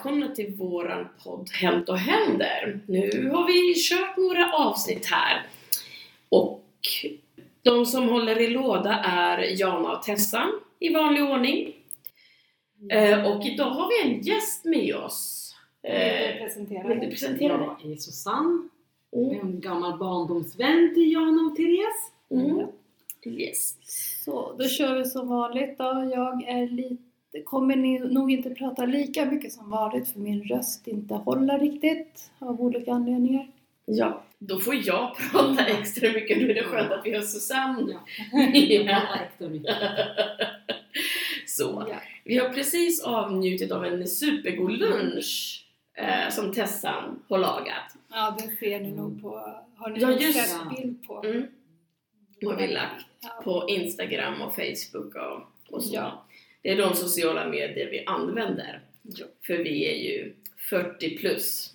välkomna till våran podd Hänt och händer. Nu har vi kört några avsnitt här och de som håller i låda är Jana och Tessa i vanlig ordning. Eh, och idag har vi en gäst med oss. Eh, vill du dig? presentera dig? Jag är Susanne, Mm. en gammal barndomsvän till Jana och Therese. Mm. Yes. Så, då kör vi som vanligt då. Jag är lite, kommer ni nog inte prata lika mycket som vanligt för min röst inte håller riktigt av olika anledningar. Ja, då får jag prata extra mycket. Nu är det skönt att vi har Susanne. Mycket. Så. Ja. Vi har precis avnjutit av en supergod lunch eh, som Tessan har lagat. ja, det ser ni nog på... Har ni Ja, just sett bild på? Mm. har vi lagt Ja. på Instagram och Facebook och, och så. Ja. Det är de sociala medier vi använder. Ja. För vi är ju 40 plus.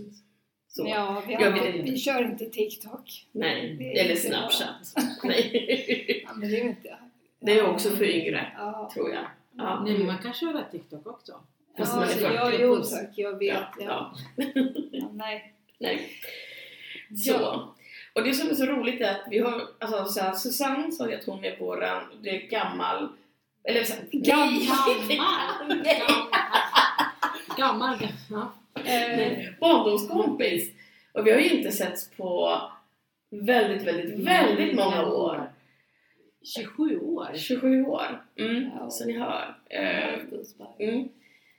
Så. Ja, vi, Jag har, vi, inte. kör inte TikTok. Nej, eller. Snapchat. Nej. Ja, men det är inte... Det är också för yngre, Ja. tror jag. Ja. Nej, men man kan köra TikTok också. Fast Ja, man är så 40 jag, jo plus. tack, jag vet. Ja, Ja, ja. Ja, nej. Nej. Så. Ja. Och det som är så roligt är att vi har, alltså så här, Susanne sa ju att hon är våran, det är gammal, eller så Gammal. Nej, Gammal. Ja. nej, barndomskompis. Och vi har ju inte setts på väldigt, väldigt, väldigt många år. 27 år. 27 år. Mm, Ja. Så ni hör. Eh, mm.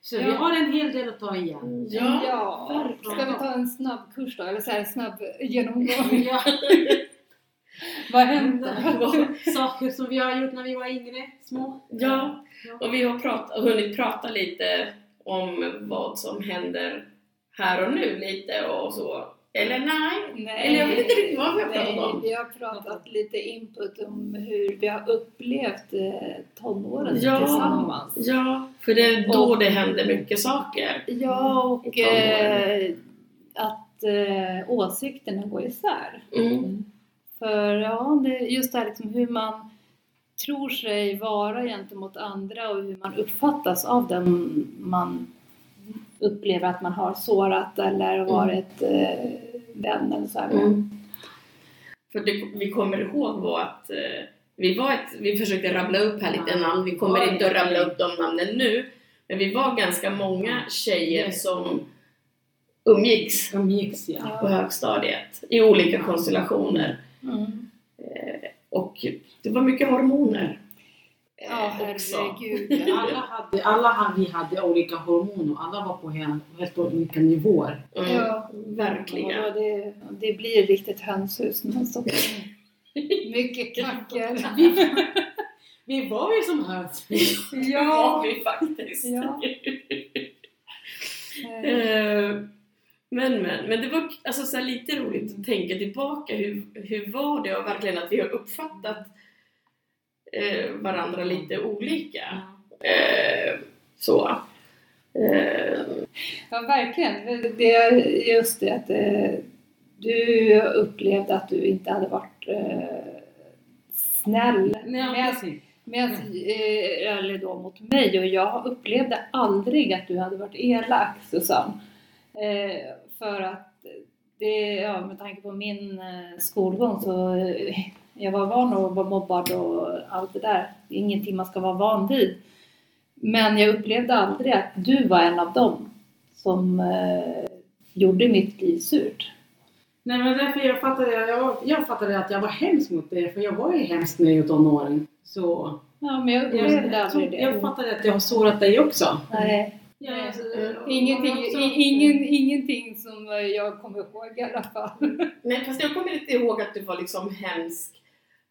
Så vi Ja. har en hel del att ta igen. Ja, Ja, verkligen. ska vi ta en snabb kurs då? Eller så här snabb genomgång? Ja. Vad hände? Saker som vi har gjort när vi var yngre, små. Ja, och vi har prat, hunnit prata lite om vad som händer här och nu lite och så. Eller nej? Nej. Eller jag vet inte riktigt vad vi har pratat Nej, om. vi har pratat lite input om hur vi har upplevt eh, tonåren Ja. tillsammans. Ja, för det är då Och- det händer mycket saker. Ja, och eh, att eh, åsikterna går isär. Mm. För ja, det, just det här liksom hur man tror sig vara gentemot andra och hur man uppfattas av den man upplever att man har sårat eller varit eh, vän eller så här. Mm. För det, vi kommer ihåg var att eh, vi var ett, vi försökte rabbla upp här lite Ja. namn, vi kommer Oj. inte att rabbla upp de namnen nu. Men vi var ganska många tjejer som umgicks Umgicks ja. på Ja. högstadiet i olika konstellationer. Mm. Och det var mycket hormoner. Ja, eh, också. herregud. Alla hade, alla vi hade olika hormoner. Alla var på helt, olika nivåer. Mm, Ja. Verkligen. Ja, det, det blir riktigt hönshus. Men så, mycket kackor. Vi, vi var ju som höns. Det var Ja. vi faktiskt. Ja. Eh, men, men, men det var alltså, så lite roligt att tänka tillbaka. Hur, hur var det och verkligen att vi har uppfattat eh, varandra lite olika. Eh, så. Eh, Ja, verkligen. Det är just det att eh, du upplevde att du inte hade varit eh, snäll Nej, med, med, eh, eller då mot mig och jag upplevde aldrig att du hade varit elak Susanne. Eh, för att det, ja, med tanke på min eh, skolgång så eh, jag var van att vara mobbad och allt det där. Ingenting man ska vara van vid. Men jag upplevde aldrig att du var en av dem som eh, gjorde mitt liv surt. Nej men därför jag fattade, jag, jag fattade att jag var hemsk mot dig för jag var ju hemsk när jag var tonåring. Så Ja, men jag upplevde aldrig det. jag fattade att jag har sårat dig också. Nej, Ja, alltså, ingenting, också- ingen, ingenting som eh, jag kommer ihåg i alla fall. nej, fast jag kommer inte ihåg att du var liksom hemsk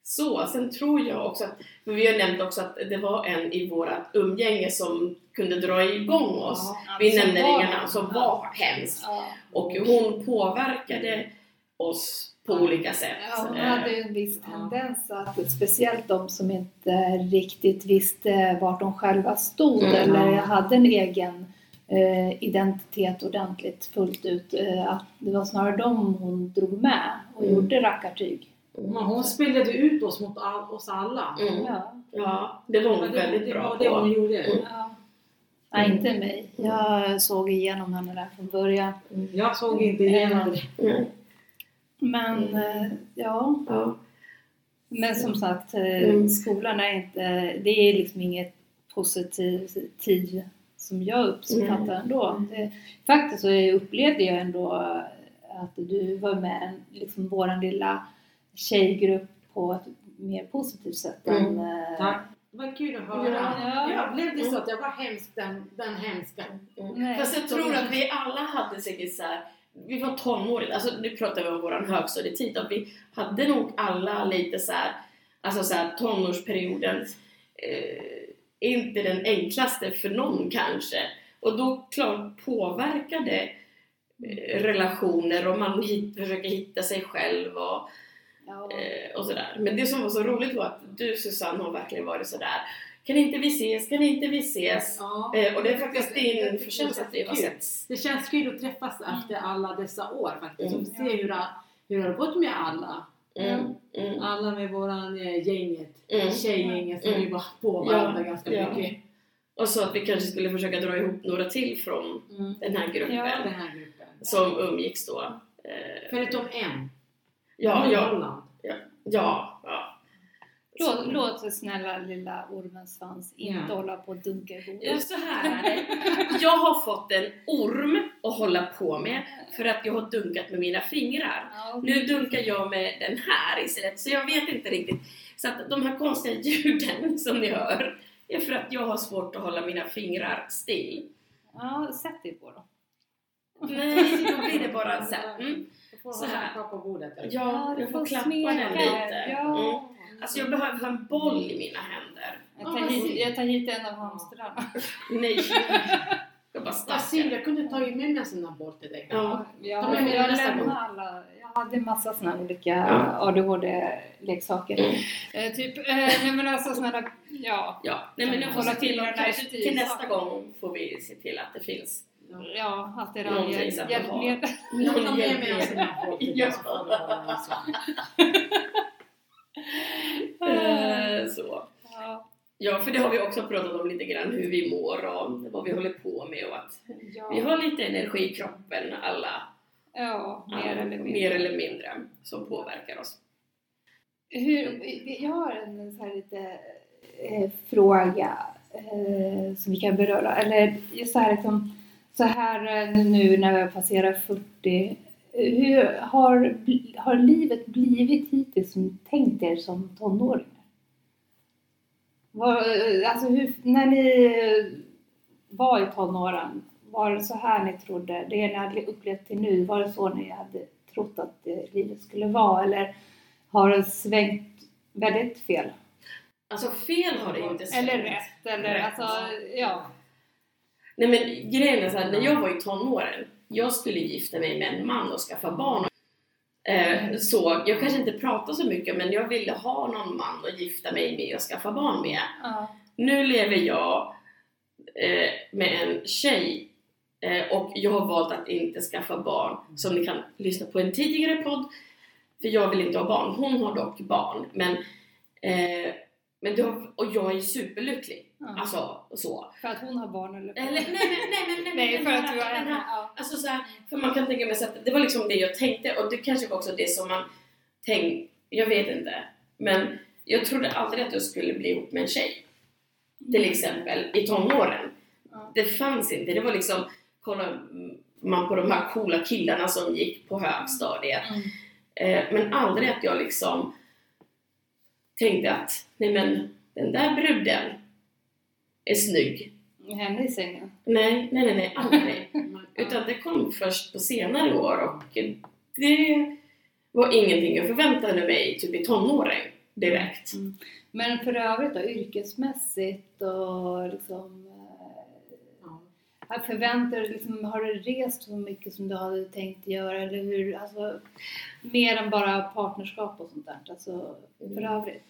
så. Sen tror jag också att, för vi har nämnt också att det var en i vårat umgänge som kunde dra igång oss. Vi Som nämner inga namn, som var hemskt. Ja. Och hon påverkade oss på olika sätt. Ja, hon Eh, hade en viss Ja. tendens att speciellt de som inte riktigt visste vart de själva stod Mm. eller hade en egen eh, identitet ordentligt fullt ut. Eh, att det var snarare dem hon drog med och Mm. gjorde rackartyg. Men hon spelade ut oss mot all, oss alla. Mm. Ja. Ja, det var hon det, väldigt det bra var det hon på. gjorde. Mm. Ja. Nej, Mm. inte mig. Jag såg igenom henne där från början. Jag såg inte igenom det. Men Mm. eh, ja, Ja. men som sagt, eh, Mm. skolan är inte, det är liksom inget positivt som jag uppskattar ändå. Det, faktiskt så upplevde jag ändå att du var med i liksom våran lilla tjejgrupp på ett mer positivt sätt Mm. än... eh, Tack. Det var kul att höra. Ja. Jag upplevde så att jag var hemsk, den, den hemska. Mm. Fast jag tror att vi alla hade säkert så här, vi var tonåringar, alltså nu pratar vi om våran högstadietid och vi hade nog alla lite så här, alltså så här tonårsperioden eh, inte den enklaste för någon kanske. Och då klart påverkade eh, relationer och man hit, försöker hitta sig själv och, ja. eh, och sådär. Men det som var så roligt var att du Susanne har verkligen varit sådär Kan inte vi ses? Kan inte vi ses? Ja. Eh, och det är faktiskt din förtjänst att vi har setts. Det känns kul att träffas efter alla dessa år faktiskt. Mm. Och se hur, det- hur det har gått med alla. Mm, mm. Alla med våran eh, gänget. Mm. Tjejgänget som Mm. vi var på Ja, varandra ganska ja. mycket. Och så att vi kanske skulle försöka dra ihop några till från Mm. den här gruppen Ja, Den här gruppen. som umgicks då. Eh, Förutom en. ja, ja, ja, ja. Låt, Så- låt snälla lilla ormens svans inte Ja. hålla på och dunka i Ja, bordet. så här är det. Jag har fått en orm att hålla på med för att jag har dunkat med mina fingrar. Ja, Nu dunkar jag med den här istället, så jag vet inte riktigt. Så att de här konstiga ljuden som ni hör är för att jag har svårt att hålla mina fingrar still. ja, sätt dig på då. Nej, då blir det bara så här. Mm. Så här. Ja, du jag får klappa den lite. Mm. Alltså jag behöver ha en boll i mina händer. Jag, tar hit, jag tar hit en av hamstrarna. Nej, jag bara Vad stackar. synd, jag kunde tagit med mig en sån här boll till dig. Ja. Jag, Ta med mig jag gång. lämnar alla. Jag hade massa såna olika Ja. ADHD-leksaker. Mm. Eh, typ, eh, nej men alltså såna där, ja. Ja, nej men jag får se till, kanske till nästa gång får vi se till att det finns Ja, det där att jag har- hjälpmedel. Jag en hjälpmedel. sån här boll till dig. Ja. Så hålla den så. Eh. Ja, Ja, för det har vi också pratat om lite grann, hur vi mår och vad vi håller på med och att vi ja, har lite energi i kroppen alla, ja, mer alla eller mindre. mer eller mindre som påverkar oss. Hur, jag har en så här lite eh, fråga eh, som vi kan beröra. Eller just så här, liksom, så här eh, nu när vi passerar 40. Hur har, har livet blivit hittills som tänkt er som tonåringar? Var, alltså hur, när ni var i tonåren, var det så här ni trodde? Det ni hade upplevt till nu, var det så ni hade trott att eh, livet skulle vara? Eller har det svängt väldigt fel? Alltså fel har det inte svängt. Eller rätt? Eller Rätt. alltså, ja. Nej men grejen är så här, när jag var i tonåren, jag skulle gifta mig med en man och skaffa barn. Eh, så jag kanske inte pratar så mycket men jag ville ha någon man att gifta mig med och skaffa barn med. ja. Nu lever jag eh, med en tjej eh, och jag har valt att inte skaffa barn som ni kan lyssna på en tidigare podd för jag vill inte ha barn. Hon har dock barn men, eh, men då, och jag är superlycklig. Ja. Alltså så. För att hon har barn eller? Eller, nej, nej, nej, nej, Nej, men för att du har Ja. Alltså så här, för man kan tänka mig så att det var liksom det jag tänkte och det kanske var också det som man tänkte, jag vet inte. Men jag trodde aldrig att jag skulle bli ihop med en tjej. Till exempel i tonåren. Ja. Det fanns inte. Det var liksom, kollar man på de här coola killarna som gick på högstadiet. Mm. Eh, men aldrig att jag liksom tänkte att, nej men den där bruden är snygg. Henne i sängen. Nej, nej, nej, nej aldrig. Utan det kom först på senare år och det var ingenting jag förväntade mig typ i tonåren direkt. Men för övrigt då, yrkesmässigt och liksom eh, förväntar liksom, har du rest så mycket som du hade tänkt göra eller hur? Alltså, mer än bara partnerskap och sånt där. Alltså, för övrigt.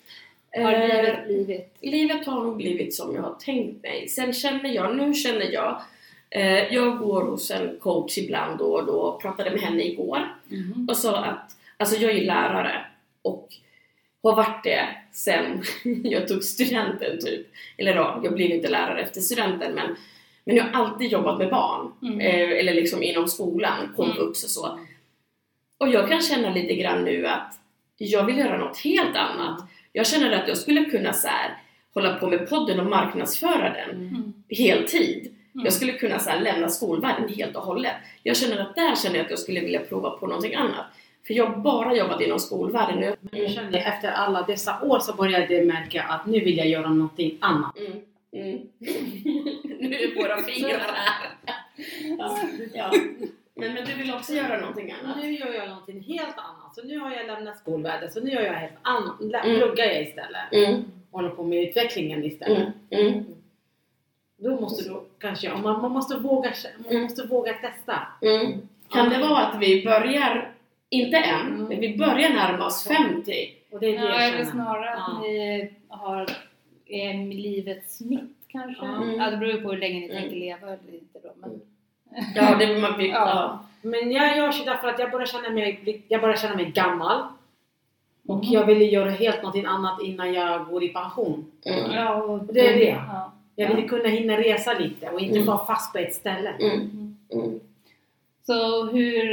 Har Eh, livet blivit? livet har nog blivit som jag har tänkt mig. Sen känner jag, nu känner jag, eh, jag går hos en coach ibland då och då, pratade med henne igår Mhm. och sa att, alltså jag är lärare och har varit det sen jag tog studenten typ. Eller ja, jag blev inte lärare efter studenten men, Men jag har alltid jobbat med barn. Mm. Eh, eller liksom inom skolan, komvux och så. Och jag kan känna lite grann nu att jag vill göra något helt annat. Jag känner att jag skulle kunna så här, hålla på med podden och marknadsföra den Mm. heltid. Mm. Jag skulle kunna så här, lämna skolvärlden helt och hållet. Jag känner att där känner jag att jag skulle vilja prova på någonting annat. För jag har bara jobbat inom skolvärlden. Jag, Men jag känner efter alla dessa år så började jag märka att nu vill jag göra någonting annat. mm, mm. nu är våra fingrar här. ja, ja. Men, men du vill också göra någonting annat? Nu gör jag någonting helt annat. Så nu har jag lämnat skolvärlden, så nu gör jag helt annat. Mm. Pluggar jag istället. Mm, Håller på med utvecklingen istället. mm, mm, Då måste du kanske, man, man, måste våga, man Mm. måste våga testa. mm. Kan det vara att vi börjar, inte än, men vi börjar närma oss 50? Och det är det Ja, jag eller snarare att Ja. ni har livets mitt kanske. Mm. Ja, det beror ju på hur länge ni Mm. tänker leva eller inte då. Men... Ja, det man vill, ja. Ja. Men jag gör så därför att jag börjar känna mig, jag börjar känna mig gammal. Och Mm. jag ville göra helt någonting annat innan jag går i pension. Mm. Ja, och Det är det. Ja. Jag ville kunna hinna resa lite och inte Mm. vara fast på ett ställe. Mm. Mm. Mm. Så hur,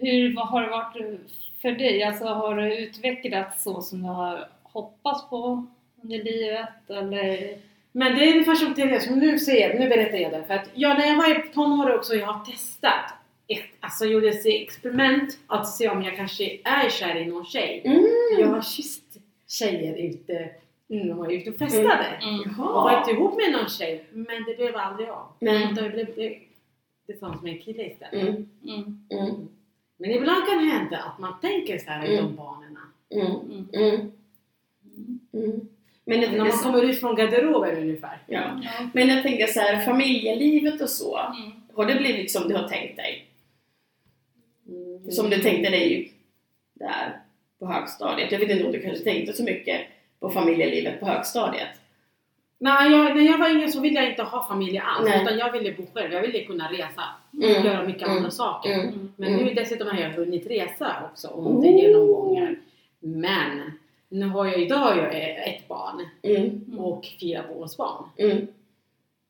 hur har det varit för dig? Alltså har det utvecklats så som du har hoppats på under livet? Eller? Men det är ungefär som Therese, som nu säger, nu berättar jag det. För att jag, när jag var i tonåren också, jag har testat. Ett, alltså gjorde ett experiment att se om jag kanske är kär i någon tjej. Mm. Jag har kysst tjejer ute, mm, jag var ute och festade. Mm. Och varit ihop med någon tjej, men det blev aldrig av. Utan Jag blev det, tillsammans med en kille istället. Mm. Mm. Mm. Men ibland kan det hända att man tänker så här i Mm. de banorna. Mm. Mm. Mm. Mm. Mm. Men, det, När man kommer ut från garderoben ungefär. ja. Ja. Men jag tänker så här, familjelivet och så. Mm. Har det blivit som du har tänkt dig? Mm. Som du tänkte dig där på högstadiet? Jag vet inte om du kanske tänkte så mycket på familjelivet på högstadiet? Nej, jag, när jag var yngre så ville jag inte ha familj alls. Nej. Utan jag ville bo själv. Jag ville kunna resa. Mm. Göra mycket Mm. andra saker. Mm. Men Mm. nu dessutom har jag hunnit resa också Oh. under genomgångar. Men nu har jag idag jag ett barn Mm. och fyra bonusbarn. Mm.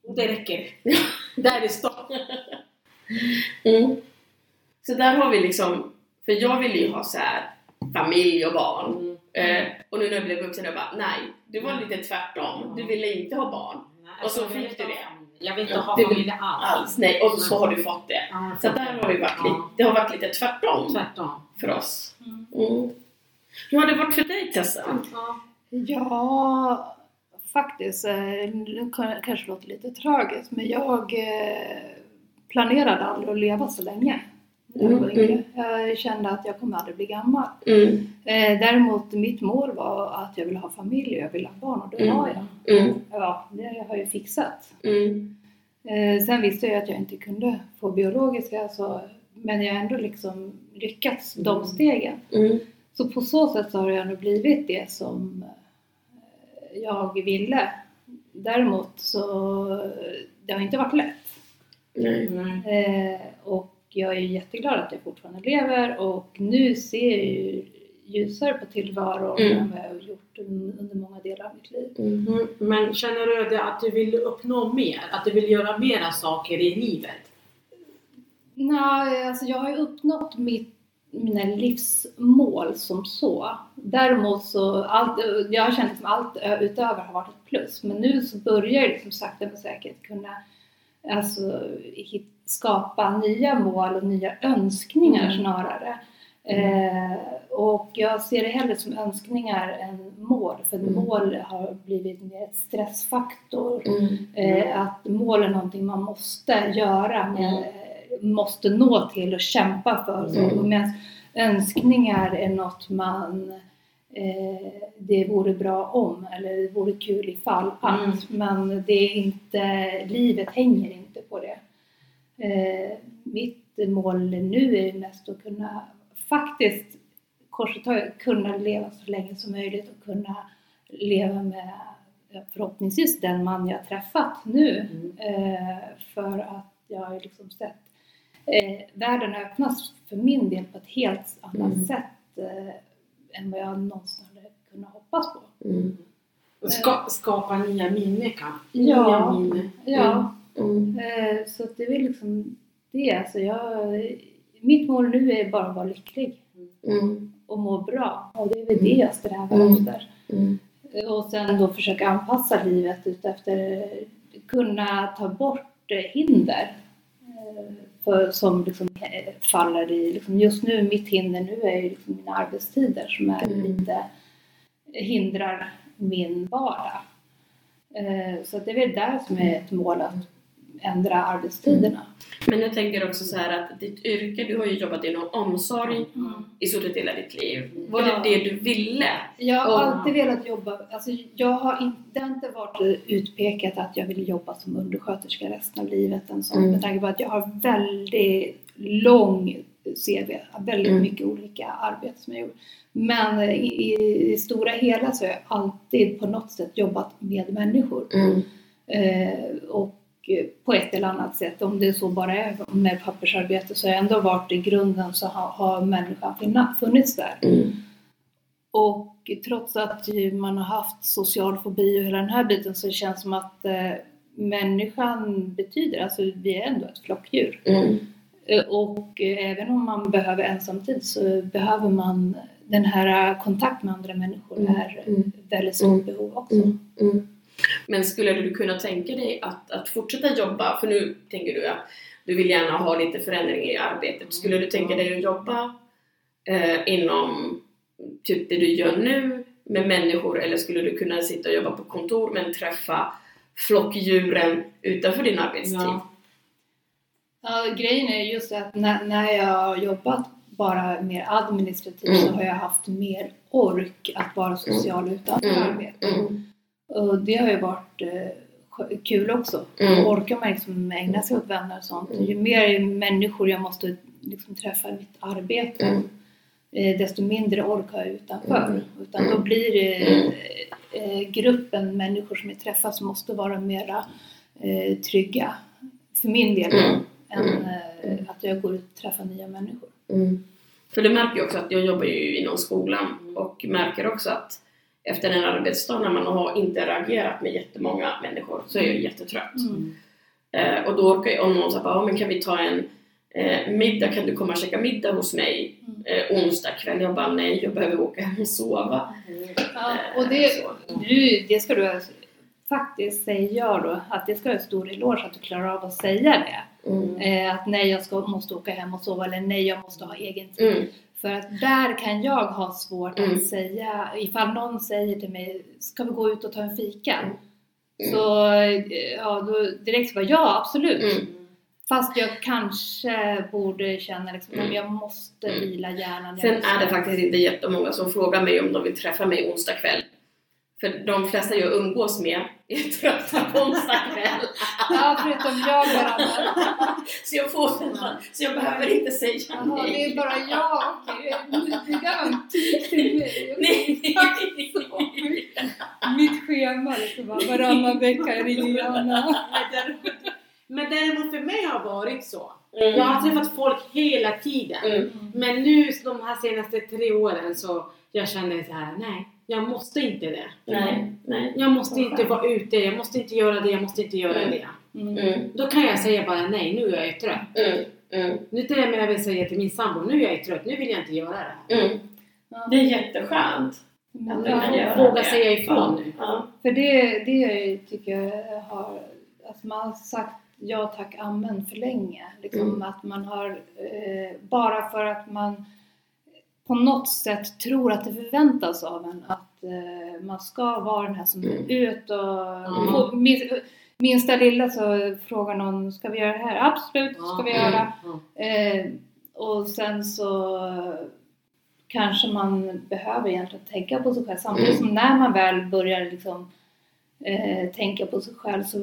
Och det räcker. Där är det stopp. Mm. Så där har vi liksom, för jag ville ju ha så här familj och barn. Mm. Eh, och nu när jag blev vuxen, jag bara nej, du var lite tvärtom. Du ville inte ha barn Nej, Och så fick du det. Jag vill inte ha familj alls. alls. Nej, och så har du fått det. Ja, Så där har vi varit Ja, det har varit lite tvärtom tvärtom. för oss. Mm. Mm. Hur har det varit för dig Tessa? Ja. Ja, faktiskt. eh, Det kan- kanske låter lite tragiskt, men jag eh, planerade aldrig att leva så länge. Mm, yngre. Jag kände att jag kommer aldrig bli gammal. Mm. Eh, Däremot mitt mål var att jag ville ha familj och jag ville ha barn och det Mm. har jag. Mm. Ja, det har jag ju fixat. Mm. Eh, Sen visste jag att jag inte kunde få biologiska, så, men jag har ändå liksom lyckats de Mm. stegen. Så på så sätt så har det ändå blivit det som eh, jag ville. Däremot så det har inte varit lätt. Nej. Eh, och jag är jätteglad att jag fortfarande lever och nu ser jag ju ljusare på tillvaron Mm. än vad jag har gjort un- under många delar av mitt liv. Mm. Mm, Men känner du det att du vill uppnå mer? Att du vill göra mera saker i livet? Nej, alltså jag har ju uppnått mitt, mina livsmål som så. Däremot så, allt, jag har känt som allt utöver har varit ett plus. Men nu så börjar jag liksom sakta men säkert kunna alltså, hit, skapa nya mål och nya önskningar Mm. snarare. Eh, och jag ser det hellre som önskningar än mål. För Mm. mål har blivit mer ett stressfaktor. Mm. Eh, att mål är någonting man måste göra, med, Mm. Måste nå till och kämpa för. Så, Mm. Medan önskningar är något man eh, det vore bra om eller det vore kul ifall att. Mm. Men det är inte, livet hänger inte på det. Eh, mitt mål nu är mest att kunna faktiskt taget kunna leva så länge som möjligt och kunna leva med förhoppningsvis den man jag träffat nu. Mm. Eh, för att jag har liksom sett eh, världen öppnas för min del på ett helt annat Mm. sätt eh, än vad jag någonsin hade kunnat hoppas på. Mm. Och Ska, skapa nya minnen kanske? Ja. Nya minnen. Ja, Mm. Eh, Så det är liksom det. Alltså jag, mitt mål nu är bara att vara lycklig Mm. och må bra. Och det är väl det jag strävar Mm. efter. Mm. Och sen då försöka anpassa livet utefter kunna ta bort eh, hinder eh, för, som liksom eh, faller i, liksom just nu, mitt hinder nu är ju liksom mina arbetstider som är Mm. lite hindrar min vardag. Eh, Så det är väl där som är ett mål att ändra arbetstiderna. Men jag tänker också så här att ditt yrke, du har ju jobbat inom omsorg Mm. i stort sett hela ditt liv. Var Ja. det det du ville? Jag har Och- alltid velat jobba, alltså jag har inte, det har inte varit utpekat att jag vill jobba som undersköterska resten av livet. En sån, Mm. Med tanke på att jag har väldigt lång CV, väldigt Mm. mycket olika arbeten som jag gjort. Men i, i det stora hela så har jag alltid på något sätt jobbat med människor. Mm. Eh, och på ett eller annat sätt, om det så bara är med pappersarbete, så har jag ändå varit i grunden så har, har människan funnits där. Mm. Och trots att man har haft social fobi och hela den här biten så känns det som att eh, människan betyder, alltså vi är ändå ett flockdjur. Mm. Eh, och eh, även om man behöver ensamtid så behöver man den här kontakt med andra människor Mm, är mm. ett väldigt stort Mm, behov också. Mm. Mm. Men skulle du kunna tänka dig att, att fortsätta jobba, för nu tänker du att du vill gärna ha lite förändring i arbetet. Skulle du tänka dig att jobba eh, inom typ det du gör nu med människor eller skulle du kunna sitta och jobba på kontor men träffa flockdjuren utanför din arbetstid? Ja. Ja, grejen är just att när, när jag har jobbat bara mer administrativt Mm. så har jag haft mer ork att vara social utanför Mm. arbetet. Mm. Och det har ju varit eh, kul också. Mm. Orkar man liksom ägna sig åt vänner och sånt. Mm. Ju mer människor jag måste liksom träffa i mitt arbete Mm. eh, desto mindre ork har jag utanför. Mm. Utan då blir det eh, gruppen människor som jag träffar som måste vara mera trygga för min del Mm. än Mm. att jag går ut och träffar nya människor. Mm. För det märker jag också att jag jobbar ju inom skolan och märker också att efter en arbetsdag när man har interagerat med jättemånga människor så är jag jättetrött. Mm. Eh, och då orkar jag, om någon säger "Ja, men kan vi ta en eh, middag, kan du komma och käka middag hos mig Mm. eh, onsdag kväll? Jag bara nej, jag behöver åka hem och sova. Ja, Eh, och det, så. du, det ska du faktiskt säga då, att det ska du ha stor eloge att du klarar av att säga det. Mm. Eh, att nej, jag ska, måste åka hem och sova eller nej, jag måste ha egen tid. Mm. För att där kan jag ha svårt Mm. att säga, ifall någon säger till mig, ska vi gå ut och ta en fika? Mm. Så eh, ja, då direkt så bara, ja absolut. Mm. Fast jag kanske borde känna liksom, Mm. att jag måste Mm. vila hjärnan. Sen måste- är det faktiskt inte jättemånga som frågar mig om de vill träffa mig onsdag kväll. För de flesta jag umgås med är trötta på onsdag kväll. Ja, förutom jag och. Så jag får så jag behöver inte säga Jaha, det nej. är bara jag och garanti till mig. Nej. Mitt schema liksom bara varannan vecka ringer Anna. Men däremot för mig har varit så. Mm. Jag har träffat folk hela tiden. Mm. Men nu de här senaste tre åren så jag känner så här, nej, jag måste inte det. Nej, nej. Jag måste inte vara ute, jag måste inte göra det, jag måste inte göra Mm. det. Mm. Mm. Då kan jag säga bara nej, nu är jag trött. Mm. Mm. Nu till och med jag vill säga till min sambo, nu är jag trött, nu vill jag inte göra det. Mm. Ja. Det är jätteskönt. Att ja, Våga det. säga ifrån Ja. nu. Ja. För det, det tycker jag har, att man har sagt ja tack amen för länge. Liksom Mm. att man har, eh, bara för att man på något sätt tror att det förväntas av en att eh, man ska vara den här som Mm. ut och Mm. får, min, minsta lilla så frågar någon ska vi göra det här? Absolut, ska vi göra. Ja. Eh, och sen så kanske man behöver egentligen tänka på sig själv. Samtidigt Mm. som när man väl börjar liksom, eh, tänka på sig själv så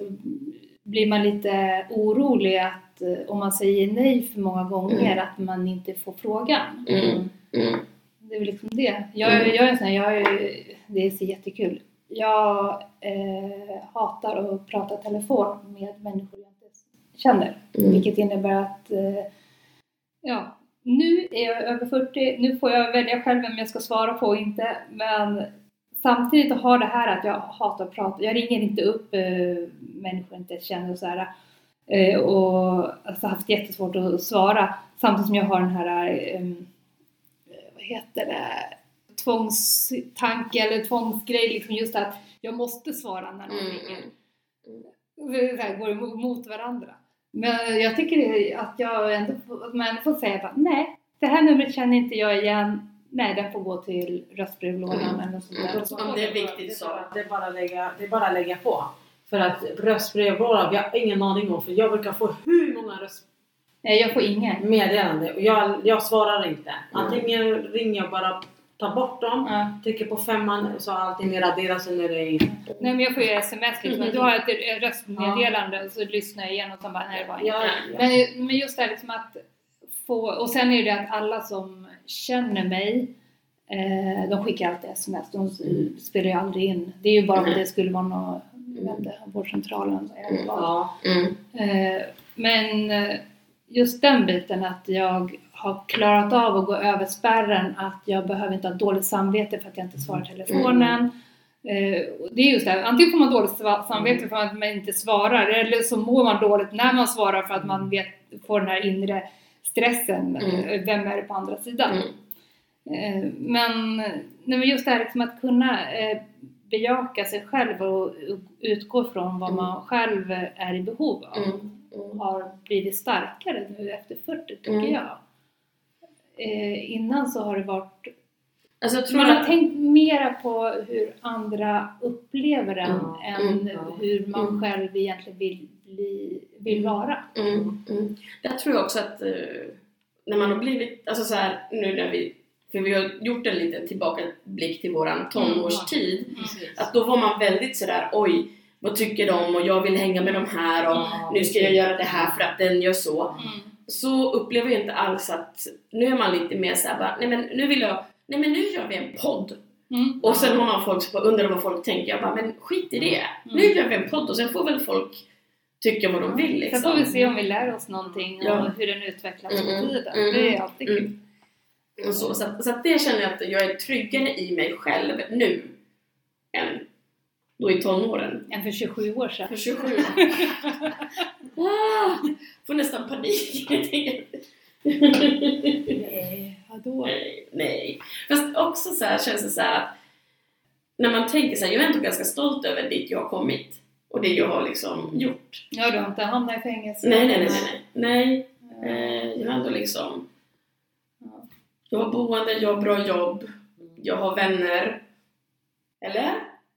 blir man lite orolig att eh, om man säger nej för många gånger Mm. att man inte får frågan. Mm. Mm. Det är väl liksom det. Jag, Mm. jag är en sån här, jag är, det är så jättekul. Jag eh, hatar att prata telefon med människor jag inte känner. Mm. Vilket innebär att eh, ja, nu är jag över 40, nu får jag välja själv vem jag ska svara på och inte. Men samtidigt att ha det här att jag hatar att prata, jag ringer inte upp eh, människor jag inte känner och så här. Eh, och alltså, haft jättesvårt att svara. Samtidigt som jag har den här, eh, heter det, tvångstanke eller tvångsgrej. Liksom just att jag måste svara när någon Mm. ringer. Det så här går emot varandra. Men jag tycker att jag ändå får, att man får säga bara, nej, det här numret känner inte jag igen. Nej, den får gå till röstbrevlådan Mm. eller sånt Mm. där. Om det är viktigt så. Det är bara att lägga, det är bara lägga på. För att röstbrevlådan, vi har ingen aning om. För jag brukar få hur många Nej, jag får ingen. röstmeddelanden och jag, jag svarar inte. Antingen ringer jag bara, tar bort dem, Ja. trycker på femman så har allting raderats och nu är det inget. Nej men jag får ju sms liksom. Då har jag ett röstmeddelande och så lyssnar jag igenom och så bara, nej det var inget. Ja, Men, men just det här liksom att få, och sen är det att alla som känner mig, eh, de skickar alltid sms. De Mm. spelar ju aldrig in. Det är ju bara om Nej. det skulle vara vårdcentralen. är det Mm. bara. ja. Mm. Eh, men eh, just den biten att jag har klarat av att gå över spärren att jag behöver inte ha dåligt samvete för att jag inte svarar telefonen. Eh, och det är just det, här, antingen får man dåligt samvete för att man inte svarar eller så mår man dåligt när man svarar för att man vet, får den här inre stressen. Mm. Vem är det på andra sidan? Mm. Eh, Men, nej, men just det här liksom att kunna eh, bejaka sig själv och utgå från vad Mm. man själv är i behov av Mm. Mm. har blivit starkare nu efter 40 tycker Mm. jag. Eh, innan så har det varit... Alltså jag Man har att... tänkt mera på hur andra upplever en Ja. än Mm. Ja. hur man Mm. själv egentligen vill, bli, vill Mm. vara. Mm, mm. Där tror jag också att eh, när man har blivit, alltså så här nu när vi, för vi har gjort en liten tillbakablick till våran tonårstid, Precis. att då var man väldigt sådär oj, vad tycker de och jag vill hänga med de här och Ja, nu ska jag göra det här för att den gör så. Mm. Så upplever jag inte alls att, nu är man lite mer såhär bara, nej men nu vill jag, nej men nu gör vi en podd. Mm. Och sen har man folk som bara undrar vad folk tänker, jag bara men skit i det. Mm. Nu gör vi en podd och sen får väl folk tycka vad de vill liksom. Sen får vi se om vi lär oss någonting och Ja. hur den utvecklas Mm, med mm, tiden. mm, Det är alltid mm. kul. Och så, så, att, så att det känner jag att jag är tryggare i mig själv nu än då i tonåren. Än för 27 år sedan. För 27 ah, Får nästan panik. Nej, vadå? nej, nej. Fast också så här känns det så här att när man tänker så här, jag är ändå ganska stolt över dit jag har kommit och det jag har liksom gjort. Ja, du har inte hamnat i fängelse? Nej, nej, nej, nej. nej. Eh, jag har ändå liksom Ja. jag har boende, jag har bra jobb, jag har vänner. Eller?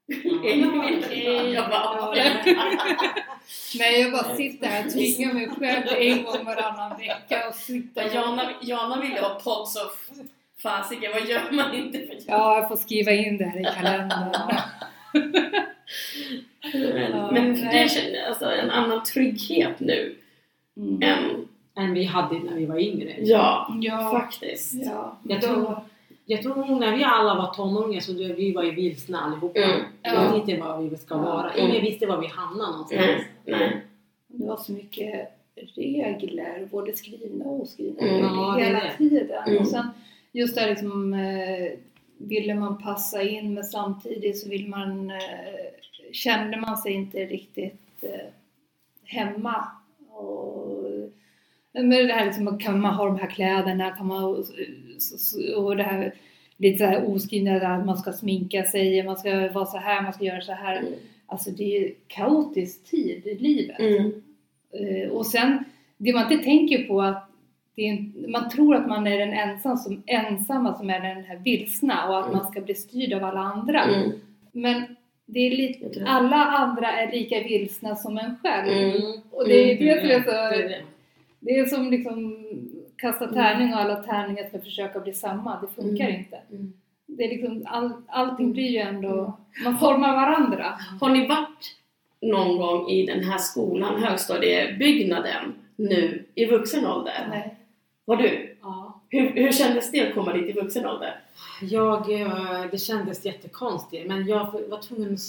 Okej. jag bara, Nej, jag bara sitter här och tvingar mig själv en gång varannan vecka och sitter och... Jana, Jana ville ha podd så f- fasiken, vad gör man inte för Ja, jag får skriva in det här i kalendern. Men, men det känner alltså en annan trygghet nu Mm. än, Än vi hade när vi var yngre. ja, Ja, faktiskt. ja. Jag tror- Jag tror nog när vi alla var tonåringar så vi var ju vilsna allihopa. Mm. Vi Ja. visste inte var vi ska vara. Mm. Ingen visste var vi hamnade någonstans. Nej, nej. Det var så mycket regler, både skrivna och oskrivna Mm. Ja, hela det. tiden. Mm. Och sen just där liksom, eh, ville man passa in men samtidigt så vill man, eh, kände man sig inte riktigt eh, hemma. Men det här liksom, kan man ha de här kläderna, kan man, och, det här lite så här oskrivna, att man ska sminka sig, man ska vara så här, man ska göra så här. Mm. Alltså det är kaotisk tid i livet. Mm. Eh, och sen, det man inte tänker på att är, man tror att man är den ensam som, ensamma som är den här vilsna och att Mm. man ska bli styrd av alla andra. Mm. Men det är lite, alla andra är lika vilsna som en själv. Mm. Och det är Mm, det som är så, det. är som liksom kasta tärning och alla tärningar ska försöka bli samma. Det funkar Mm. inte. Mm. Det är liksom, all, allting blir ju ändå, man formar varandra. Har ni varit någon gång i den här skolan, högstadiebyggnaden, nu i vuxen ålder? Nej. Har du? Ja. Hur, hur kändes det att komma dit i vuxen ålder? Jag, eh, det kändes jättekonstigt men jag var tvungen att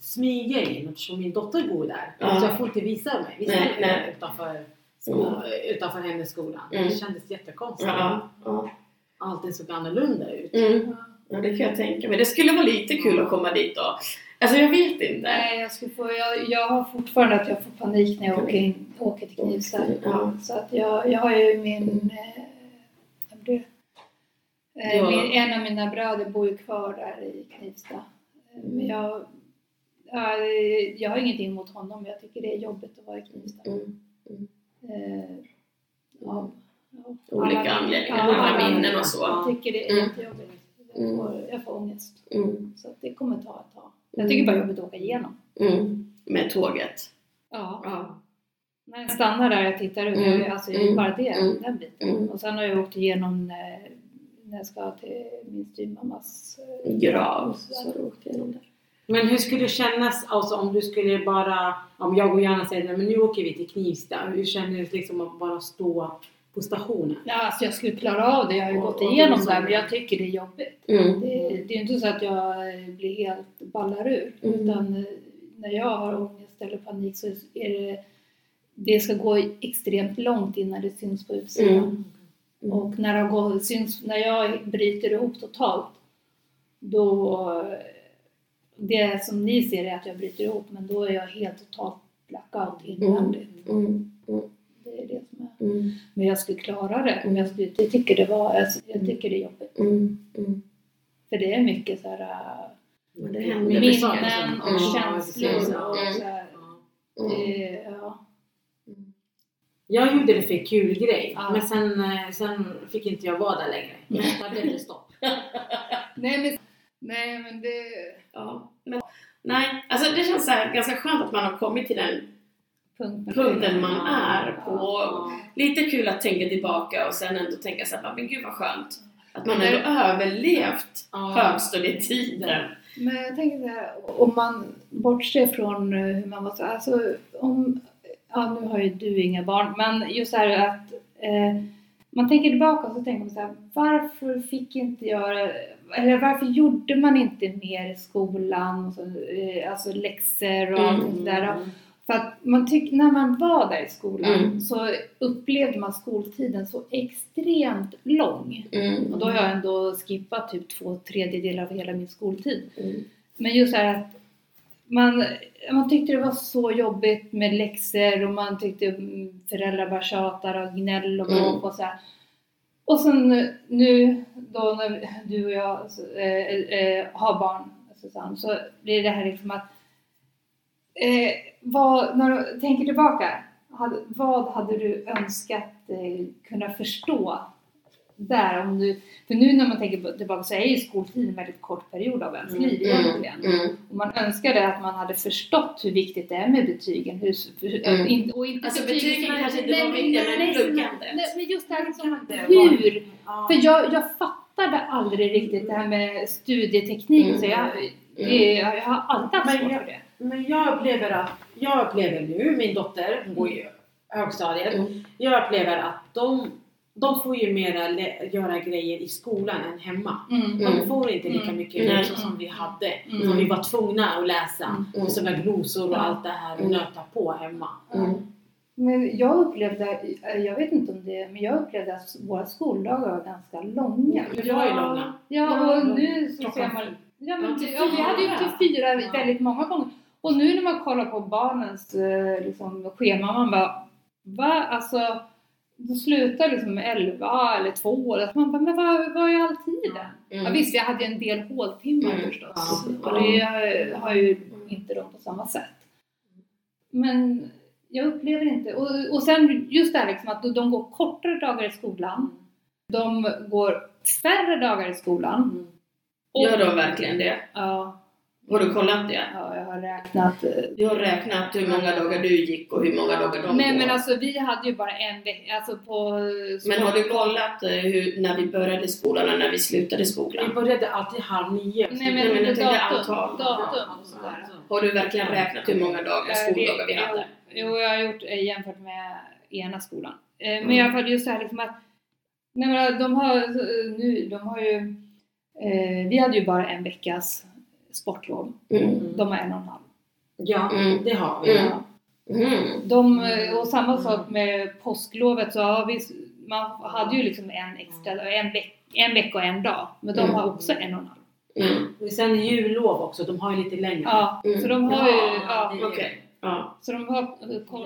smyga in eftersom min dotter bor där. Ja. Så jag får inte visa mig. Visa Nej, mig nej. Utanför, sko- utanför hennes skola. Mm. Det kändes jättekonstigt. Ja, ja. Allting såg annorlunda ut. Mm. Ja, det kan jag tänka mig. Det skulle vara lite kul att komma dit och Alltså jag vet inte. Nej, jag, skulle få, jag, jag har fortfarande att jag får panik när jag åker, in, åker till Knivsta. Ja. Så att jag, jag har ju min... Eh, vad blir det? Eh, Ja. min, en av mina bröder bor ju kvar där i Knivsta. Eh, Men jag, ja, jag har ingenting emot honom, men jag tycker det är jobbigt att vara i Knivsta. Mm. Eh, ja, ja. Olika Alla- anledningar, alla alla- minnen och så. Jag tycker det är Mm. jättejobbigt. Jag Mm. får, jag får ångest. Mm. Så det kommer ta ett tag. Jag tycker bara jobbigt att åka igenom. Mm. Med tåget. Ja. Ja. När jag stannar där och tittar ut, Mm. alltså Mm. bara det, Mm. den biten. Mm. Och sen har jag åkt igenom när, när jag ska till min styvmammas eh, Grav. så har åkt igenom där. Men hur skulle det kännas alltså, om du skulle bara, om jag och Johanna säger "Nej, men nu åker vi till Knivsta. Hur kändes det liksom att bara stå på stationen? Ja, alltså jag skulle klara av det. Jag har ju gått igenom det, sa- men jag tycker det är jobbigt. Mm. Det, det är ju inte så att jag eh, blir helt ballar ur. Mm. Utan eh, när jag har ångest eller panik så är det, det ska gå extremt långt innan det syns på utsidan. Mm. Mm. Och när, det går, syns, när jag bryter ihop totalt, då... Det som ni ser är att jag bryter ihop, men då är jag helt totalt blackout invändigt. Mm. Det är det som är. Mm. Men jag skulle klara det. Men jag, skulle, jag tycker det var... alltså, Jag tycker det är jobbigt. Mm. Mm. För det är mycket så här... äh, Minnen och Mm. känslor och Mm. så här, Mm. det, ja. Jag gjorde det för kul grej, Ja. men sen, eh, sen fick inte jag vara där längre. Där blev det stopp. Nej men, nej men det... Ja. Men, nej, alltså det känns så här, ganska skönt att man har kommit till den Punkten. punkten man är på. Ja. Lite kul att tänka tillbaka och sen ändå tänka så här, men gud vad skönt. Att man Men ändå överlevt Ja. högstadietiden. Men jag tänker så här, om man bortser från eh, hur man var så, alltså om, ja nu har ju du inga barn, men just så här att eh, man tänker tillbaka och så tänker man så här, varför fick inte jag, eller varför gjorde man inte mer i skolan, så, eh, alltså läxor och Mm. allting sådär. För att man tycker, när man var där i skolan Mm. så upplevde man skoltiden så extremt lång. Mm. Och då har jag ändå skippat typ två tredjedelar av hela min skoltid. Mm. Men just så här att man, man tyckte det var så jobbigt med läxor och man tyckte mm, föräldrar bara tjatar och gnäll och Mm. bråk och så här. Och sen nu då när du och jag äh, äh, har barn Susanne, så blir det här liksom att äh, vad, när du tänker tillbaka, hade, vad hade du önskat kunna förstå? Där? Om du, för nu när man tänker tillbaka så är ju skoltiden en väldigt kort period av ens liv egentligen. Mm. Och man önskade att man hade förstått hur viktigt det är med betygen. Hur, för, Mm. in, och inte Alltså, betygen kanske inte var men- viktiga, men pluggandet. Nej, men just det här liksom, hur? Ja. För jag, jag fattade aldrig riktigt det här med studieteknik. Mm. Så jag, det, jag har alltid haft Men svårt jag- för det. Men jag upplever att, jag upplever nu, min dotter, hon går ju högstadiet. Mm. Jag upplever att de, de får ju mera göra grejer i skolan än hemma. Mm. De Mm. får inte lika Mm. mycket Nej. liksom som vi hade. Mm. Vi var tvungna att läsa. Mm. Och sådana glosor och Mm. allt det här och Mm. nöta på hemma. Mm. Men jag upplevde, jag vet inte om det, men jag upplevde att våra skoldagar var ganska långa. Det var ju långa. Ja, och nu så ser man... Ja, men, Ja, till ja, vi hade ju fyra. till fyra Ja. väldigt många gånger. Och nu när man kollar på barnens eh, liksom, schema, man bara va? Alltså, då slutar liksom 11 eller 2 eller Man bara, men vad, vad är all tiden? Mm. Ja, visst, vi hade ju en del håltimmar Mm. förstås. Ja. Och det har ju inte de på samma sätt. Men jag upplever inte... Och, och sen just det här liksom att de går kortare dagar i skolan. De går färre dagar i skolan. Mm. Gör de verkligen det? Ja, Har du kollat det? ja, jag har räknat. eh, Du har räknat hur många dagar du gick och hur många dagar de Nej går. men alltså vi hade ju bara en vecka, alltså på... Men har du kollat eh, hur, när vi började skolan och när vi slutade Vi skolan? började alltid halv nio. Nej Nej, men, men jag inte tänkte datum, antal. datum och sådär. Har du verkligen räknat hur många dagar, skoldagar vi hade? Jo, jag har gjort eh, jämfört med ena skolan. Men Mm. i alla fall just det här liksom att nej, men de har nu, de har ju eh, vi hade ju bara en veckas sportlov. Mm. De har en och en halv. Ja, Mm. det har vi. Mm. Mm. De, eh, och samma Mm. sak med påsklovet så har vi, man hade ju liksom en extra, en, veck, en vecka och en dag. Men de Mm. har också en och en halv. Mm. Och sen jullov också, de har ju lite längre. Ja, Mm. så de har ju... Ja, Ja, Okej. Ja. så de har...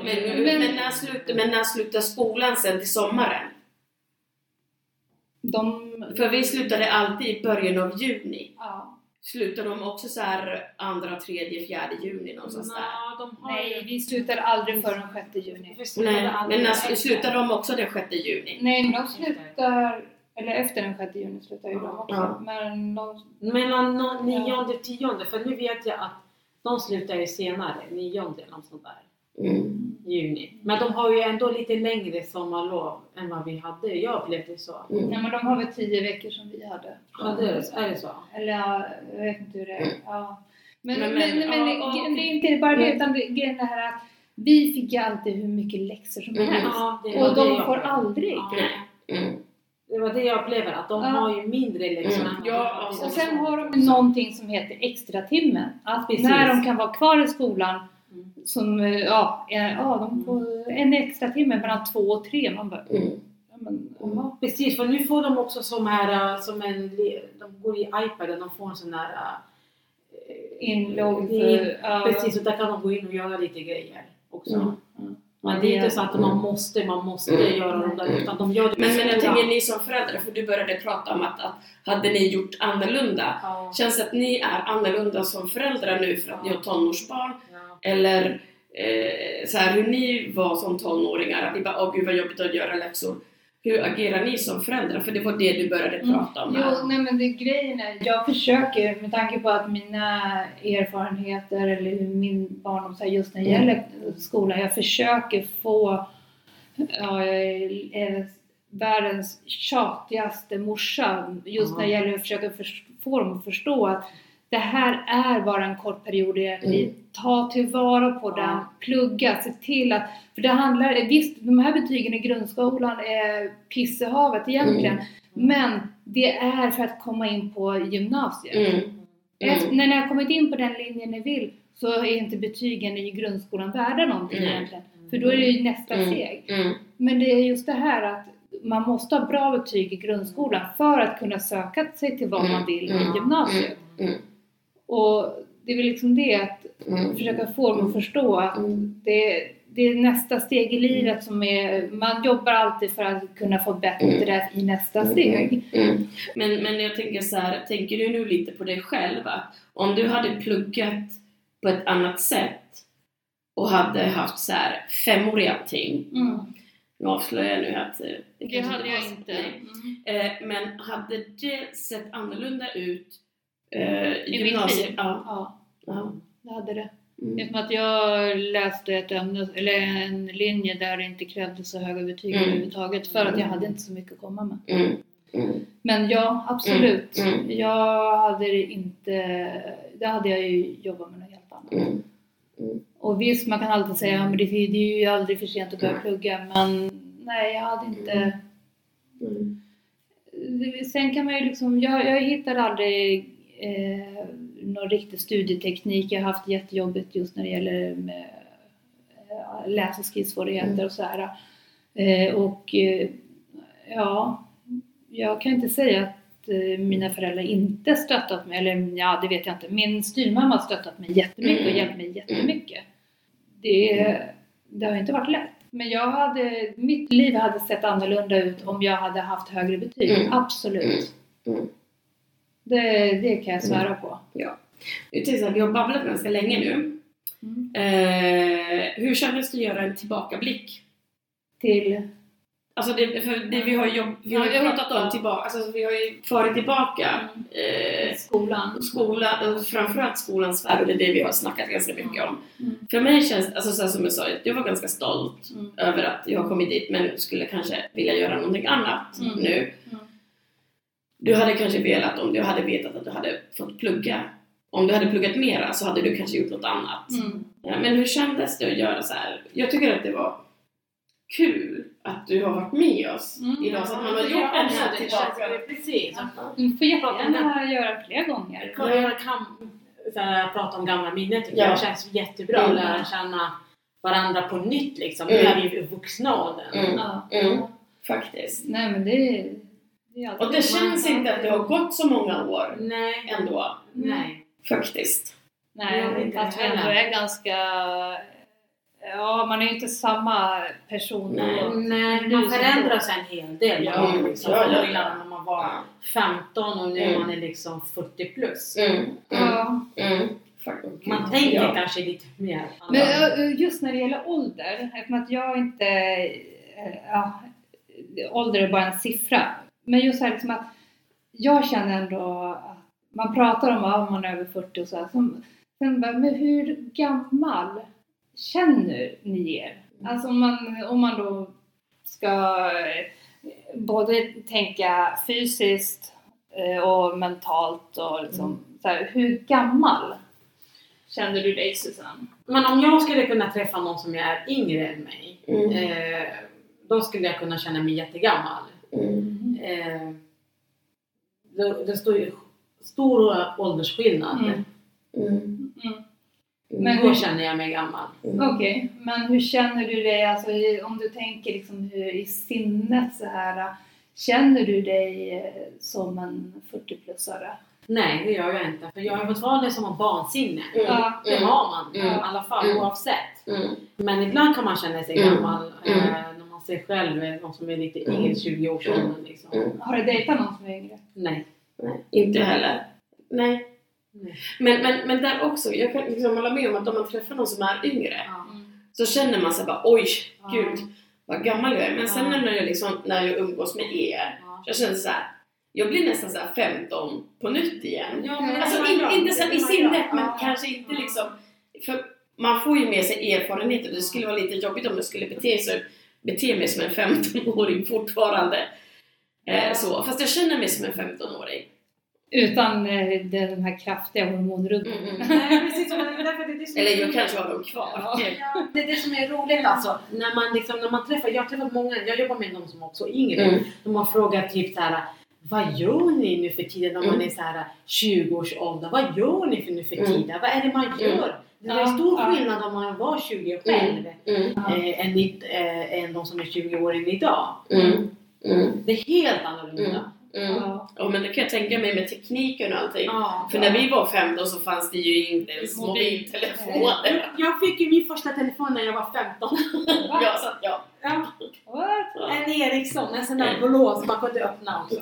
Men, men, när slutar, men när slutar skolan sen till sommaren? de... För vi slutade alltid i början av juni. Ja. Slutar de också så här andra, tredje, fjärde juni någonstans där? Ja, de har Nej, ju... vi slutar aldrig förrän 6 juni. Nej, men när efter. slutar de också den 6 juni? Nej, men de slutar... Eller efter den 6 juni slutar ju de också. Ja. Men de... Mellan no- nionde och tionde, för nu vet jag att de slutar ju senare, nionde eller något sånt där. Mm. Juni. Men de har ju ändå lite längre sommarlov än vad vi hade. Jag upplevde det så. Mm. Nej, men de har väl 10 veckor som vi hade. Ja, det är, är det så? Eller ja, jag vet inte hur det är. Ja. Men, Men- men, men- men, ja, det- okej. det är inte bara det, Mm. utan det, grejen är det här att vi fick ju alltid hur mycket läxor som Mm. helst. Ja, Och de får aldrig. Ja. Mm. Det var det jag upplevde, att de Ja. har ju mindre läxor Mm. Ja. Och sen har de någonting som heter extra timmen. Att Precis. när de kan vara kvar i skolan Mm. som, eh, ja, eh, ja de får en extra timme mellan två och tre. Man bara, Mm. ja, men, Ja, ja. precis, för nu får de också som här, äh, som en, de går i iPaden, de får en sån här Inlogg in- Precis, och där kan de gå in och göra lite grejer också. Mm. Mm. Men det är inte så att man måste, man måste Mm. göra de där, utan de gör det Men, men jag tänker ni som föräldrar, för du började prata om att, att hade ni gjort annorlunda? Ja, Känns det att ni är annorlunda som föräldrar nu för att ni har tonårsbarn? ja. Eller eh, så här, hur ni var som tonåringar, att ni bara åh gud vad jobbigt att göra läxor. Hur agerar ni som föräldrar? För det var det du började Mm. prata om här. Jo, nej men det grejen är, jag försöker med tanke på att mina erfarenheter eller min här, just när det Mm. gäller skolan, jag försöker få ja, jag är, är världens tjatigaste morsa just när det gäller att försöka förs- få dem att förstå att det här är bara en kort period i ert Mm. liv. Ta tillvara på den, plugga, se till att... För det handlar... Visst, de här betygen i grundskolan är pissehavet egentligen. Mm. Men det är för att komma in på gymnasiet. Mm. Efter, Mm. när ni har kommit in på den linjen ni vill så är inte betygen i grundskolan värda någonting Mm. egentligen. För då är det ju nästa Mm. steg. Mm. Men det är just det här att man måste ha bra betyg i grundskolan för att kunna söka sig till vad Mm. man vill Mm. i gymnasiet. Mm. Och det är väl liksom det att Mm. försöka få dem att förstå att Mm. det, det är nästa steg i livet som är, man jobbar alltid för att kunna få bättre i nästa steg. Mm. Men, men jag tänker så här, tänker du nu lite på dig själv? Att om du hade pluggat på ett annat sätt och hade haft så här allting. Mm. Nu avslöjar jag nu att eh, Det kanske hade jag inte. Mm. Eh, men hade det sett annorlunda ut eh, I mitt gymnasiet? liv? Ja. Ja, ja. det hade det. Mm. Eftersom att jag läste ett ämne, eller en linje där det inte krävdes så höga betyg Mm. överhuvudtaget för att jag hade inte så mycket att komma med. Mm. Mm. Men ja, absolut. Mm. Mm. Jag hade det inte... Det hade jag ju jobbat med något helt annat. Mm. Och visst, man kan alltid säga att det, det är ju aldrig för sent att börja Mm. plugga, men nej, jag hade inte... Mm. Det- Sen kan man ju liksom, jag, jag hittade aldrig eh, någon riktig studieteknik. Jag har haft jättejobbigt just när det gäller med, eh, läs och skrivsvårigheter Mm. och så här. Eh, och eh, ja, jag kan inte säga att eh, mina föräldrar inte stöttat mig, eller ja, det vet jag inte. Min styrmamma har stöttat mig jättemycket och Mm. hjälpt mig jättemycket. Det, det har inte varit lätt. Men jag hade, mitt liv hade sett annorlunda ut om jag hade haft högre betyg. Mm. Absolut. Mm. Det, det kan jag svära på. Jag tänkte så här, vi har babblat ganska länge nu. Mm. Eh, hur kändes det att göra en tillbakablick? Till... Alltså det, för det vi har ju vi har Ja, pratat om tillbaka, alltså vi har ju farit tillbaka eh, skolan. skola, och framförallt skolans värld det är det vi har snackat ganska mycket om. Mm. För mig känns alltså så som jag sa, jag var ganska stolt Mm. över att jag har kommit dit men skulle kanske vilja göra någonting annat Mm. nu. Du hade kanske velat, om du hade vetat att du hade fått plugga, om du hade pluggat mera så hade du kanske gjort något annat. Mm. Ja, men hur kändes det att göra så här? Jag tycker att det var kul att du har varit med oss Mm. idag så att man har gjort Ja, den här tillbaka. Precis. Du får jättegärna göra fler gånger. Jag kan, här, prata om gamla minnen tycker Ja. jag. Det känns jättebra att Mm. lära känna varandra på nytt liksom. Mm. Nu är vi i vuxna åldern. Mm. Ja. Mm. Faktiskt. Nej men det, Det Och det känns inte att det har gått så många år Nej. ändå. Nej. Faktiskt. Nej, inte fast vi ändå är ganska... Ja, man är ju inte samma person Nej. Nej, man förändras en hel del. Ja, Ja, liksom, ja, ja, när man var 15 och nu Mm. man är liksom 40 plus. Mm. Mm. Ja. Mm. Man tänker Ja. kanske lite mer. Men just när det gäller ålder, eftersom att jag inte... eh, Ja, ålder är bara en siffra. Men just så här liksom att jag känner ändå att man pratar om att man är över 40 och så här. Som, sen bara, men hur gammal känner ni er? Alltså om man, om man då ska eh, både tänka fysiskt eh, och mentalt och liksom så här, hur gammal känner du dig Susanne? Men om jag skulle kunna träffa någon som är yngre än mig, Mm. eh, då skulle jag kunna känna mig jättegammal. Mm. Eh, det, det står ju stor åldersskillnad. Mm. Mm. Mm. Men Men Då hur- känner jag mig gammal. Okej, men hur känner du dig, alltså, om du tänker liksom hur, i sinnet så här, känner du dig eh, som en 40-plussare? Nej, det gör jag inte. För jag har fortfarande som en barnsinne. Mm. Ja. Det har man Mm. i alla fall Mm. oavsett. Mm. Men ibland kan man känna sig Mm. gammal Mm. eh, man ser själv eh, någon som är lite Mm. yngre, 20 årsåldern liksom. Mm. Har du dejtat någon som är yngre? Nej. Nej, inte heller. Nej. Nej. Men, men, men där också, jag kan liksom hålla med om att om man träffar någon som är yngre Ja. så känner man sig bara oj, gud vad gammal jag är. Men sen när jag, liksom, när jag umgås med er, Ja. jag känner så här. Jag blir nästan så här 15 på nytt igen. Ja, men det Alltså in, bra. inte så i sinnet men Ja. kanske inte liksom för man får ju med sig erfarenheter. Det skulle vara lite jobbigt om jag skulle bete, sig, bete mig som en 15-åring fortfarande. Eh, Ja. så. Fast jag känner mig som en 15-åring. Utan eh, den här kraftiga hormonrubbningen. Mm, mm. Nej, precis. det Eller jag kanske har dem kvar. Ja. Ja, det är det som är roligt alltså. När man, liksom, när man träffar, jag har träffat många, jag jobbar med de som också är yngre. Mm. De har frågat typ så här. Vad gör ni nu för tiden när man Mm. är så här 20-årsåldern? Vad gör ni för nu för Mm. tiden? Vad är det man gör? Det är stor skillnad om man var 20 mm, själv mm, eh, än, eh, än de som är 20 år än idag. Mm, mm. Det är helt annorlunda. Mm. Ja. ja. men det kan jag tänka mig med tekniken och allting. Ja, För ja. när vi var fem då så fanns det ju inte ens mobiltelefoner. Eh, jag fick ju min första telefon när jag var 15. ja, så, ja. ja. What? En Ericsson, en sån där eh. blå som man kunde öppna också.